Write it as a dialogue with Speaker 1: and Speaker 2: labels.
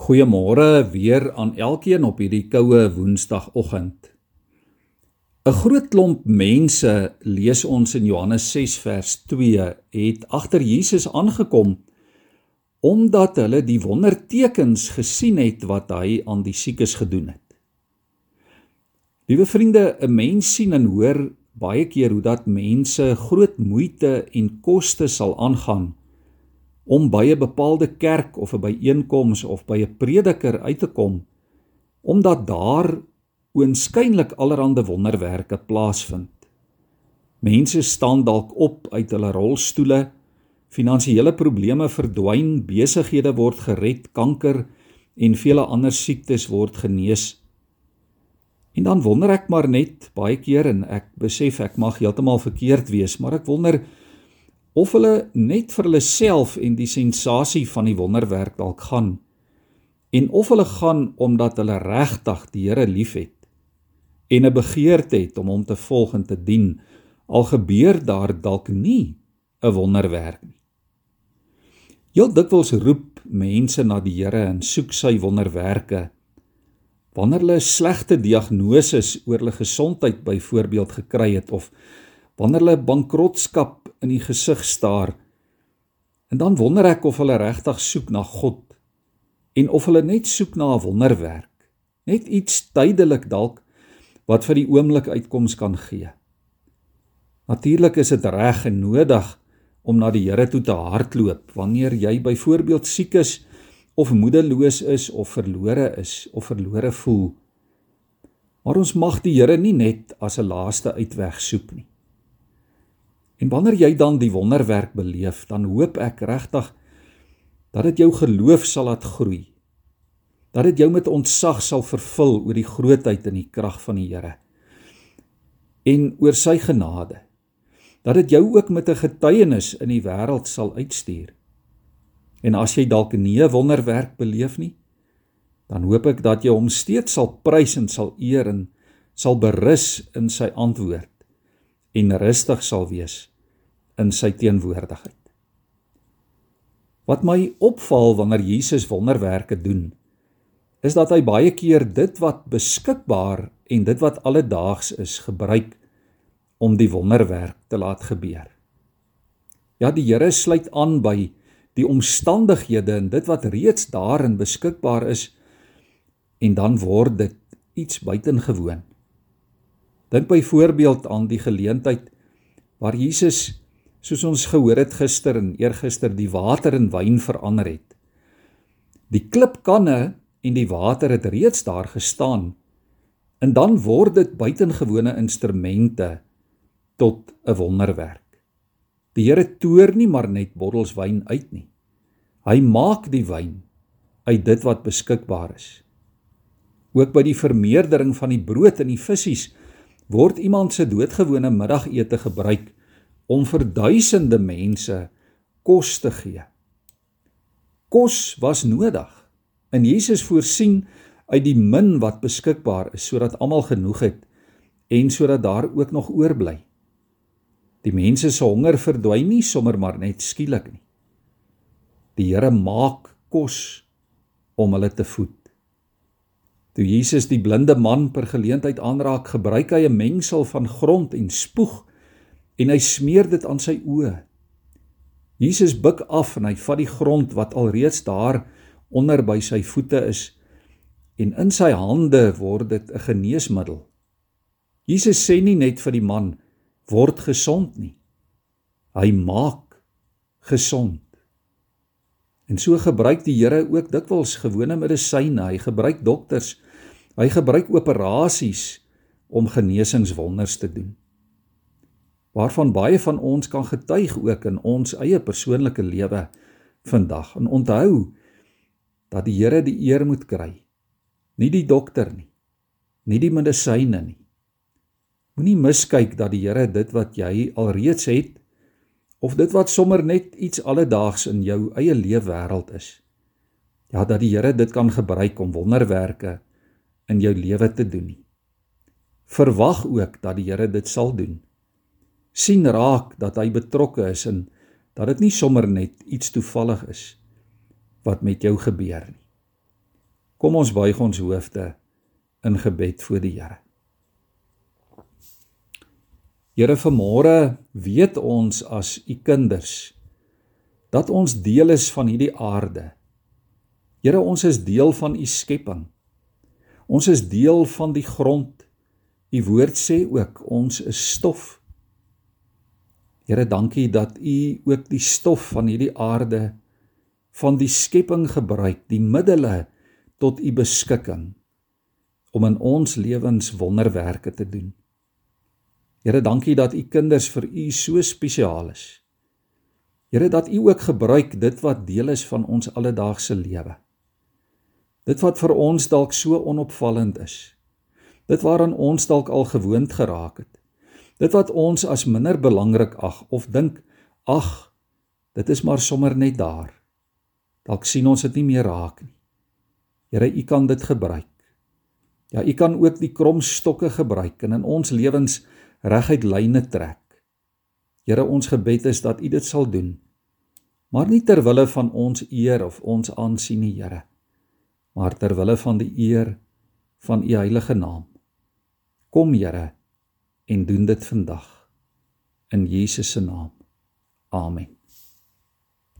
Speaker 1: Goeiemôre weer aan elkeen op hierdie koue Woensdagoggend. 'n Groot klomp mense, lees ons in Johannes 6 vers 2, het agter Jesus aangekom omdat hulle die wondertekens gesien het wat hy aan die siekes gedoen het. Liewe vriende, 'n mens sien en hoor baie keer hoe dat mense groot moeite en koste sal aangaan om by 'n bepaalde kerk of 'n byeenkoms of by 'n prediker uit te kom omdat daar oënskynlik allerlei wonderwerke plaasvind. Mense staan dalk op uit hulle rolstoele, finansiële probleme verdwyn, besighede word gered, kanker en vele ander siektes word genees. En dan wonder ek maar net baie keer en ek besef ek mag heeltemal verkeerd wees, maar ek wonder of hulle net vir hulle self en die sensasie van die wonderwerk dalk gaan en of hulle gaan omdat hulle regtig die Here liefhet en 'n begeerte het om hom te volg en te dien al gebeur daar dalk nie 'n wonderwerk nie. Heel dikwels roep mense na die Here en soek sy wonderwerke wanneer hulle 'n slegte diagnose oor hulle gesondheid byvoorbeeld gekry het of wanneer hulle bankrotskap in die gesig staar. En dan wonder ek of hulle regtig soek na God en of hulle net soek na 'n wonderwerk, net iets tydelik dalk wat vir die oomblik uitkoms kan gee. Natuurlik is dit reg en nodig om na die Here toe te hardloop wanneer jy byvoorbeeld siek is of moedeloos is of verlore is of verlore voel. Maar ons mag die Here nie net as 'n laaste uitweg soek nie. En wanneer jy dan die wonderwerk beleef, dan hoop ek regtig dat dit jou geloof sal laat groei. Dat dit jou met ontzag sal vervul oor die grootheid en die krag van die Here. En oor sy genade. Dat dit jou ook met 'n getuienis in die wêreld sal uitstuur. En as jy dalk nie 'n wonderwerk beleef nie, dan hoop ek dat jy hom steeds sal prys en sal eer en sal berus in sy antwoord en rustig sal wees in sy teenwoordigheid. Wat my opval wanneer Jesus wonderwerke doen, is dat hy baie keer dit wat beskikbaar en dit wat alledaags is gebruik om die wonderwerk te laat gebeur. Ja, die Here sluit aan by die omstandighede en dit wat reeds daarin beskikbaar is en dan word dit iets buitengewoon. Dink byvoorbeeld aan die geleentheid waar Jesus soos ons gehoor het gister en eergister die water in wyn verander het. Die klipkanne en die water het reeds daar gestaan en dan word dit buitengewone instrumente tot 'n wonderwerk. Die Here toer nie maar net bottels wyn uit nie. Hy maak die wyn uit dit wat beskikbaar is. Ook by die vermeerdering van die brood en die visse word iemand se doodgewone middagete gebruik om vir duisende mense kos te gee. Kos was nodig. En Jesus voorsien uit die min wat beskikbaar is sodat almal genoeg het en sodat daar ook nog oorbly. Die mense se honger verdwyn nie sommer maar net skielik nie. Die Here maak kos om hulle te voed. Toe Jesus die blinde man per geleentheid aanraak, gebruik hy 'n mengsel van grond en spoeg en hy smeer dit aan sy oë. Jesus buig af en hy vat die grond wat alreeds daar onder by sy voete is en in sy hande word dit 'n geneesmiddel. Jesus sê nie net vir die man word gesond nie. Hy maak gesond. En so gebruik die Here ook dikwels gewone medisyne. Hy gebruik dokters. Hy gebruik operasies om genesingswonders te doen waarvan baie van ons kan getuig ook in ons eie persoonlike lewe vandag. En onthou dat die Here die eer moet kry. Nie die dokter nie. Nie die medisyne nie. Moenie miskyk dat die Here dit wat jy alreeds het of dit wat sommer net iets alledaags in jou eie leefwêreld is. Ja, dat die Here dit kan gebruik om wonderwerke in jou lewe te doen nie. Verwag ook dat die Here dit sal doen sien raak dat hy betrokke is en dat dit nie sommer net iets toevallig is wat met jou gebeur nie. Kom ons buig ons hoofde in gebed voor die Here. Here vanmôre weet ons as u kinders dat ons deel is van hierdie aarde. Here ons is deel van u skepping. Ons is deel van die grond. U woord sê ook ons is stof. Here dankie dat u ook die stof van hierdie aarde van die skepping gebruik, die middele tot u beskikking om in ons lewens wonderwerke te doen. Here, dankie dat u kinders vir u so spesiaal is. Here, dat u ook gebruik dit wat deel is van ons alledaagse lewe. Dit wat vir ons dalk so onopvallend is. Dit waaraan ons dalk al gewoond geraak het. Dit wat ons as minder belangrik ag of dink, ag, dit is maar sommer net daar. Dalk sien ons dit nie meer raak nie. Here, U kan dit gebruik. Ja, U kan ook die kromstokke gebruik en in ons lewens reguit lyne trek. Here, ons gebed is dat U dit sal doen. Maar nie ter wille van ons eer of ons aansien nie, Here, maar ter wille van die eer van U heilige naam. Kom, Here, en doen dit vandag in Jesus se naam. Amen.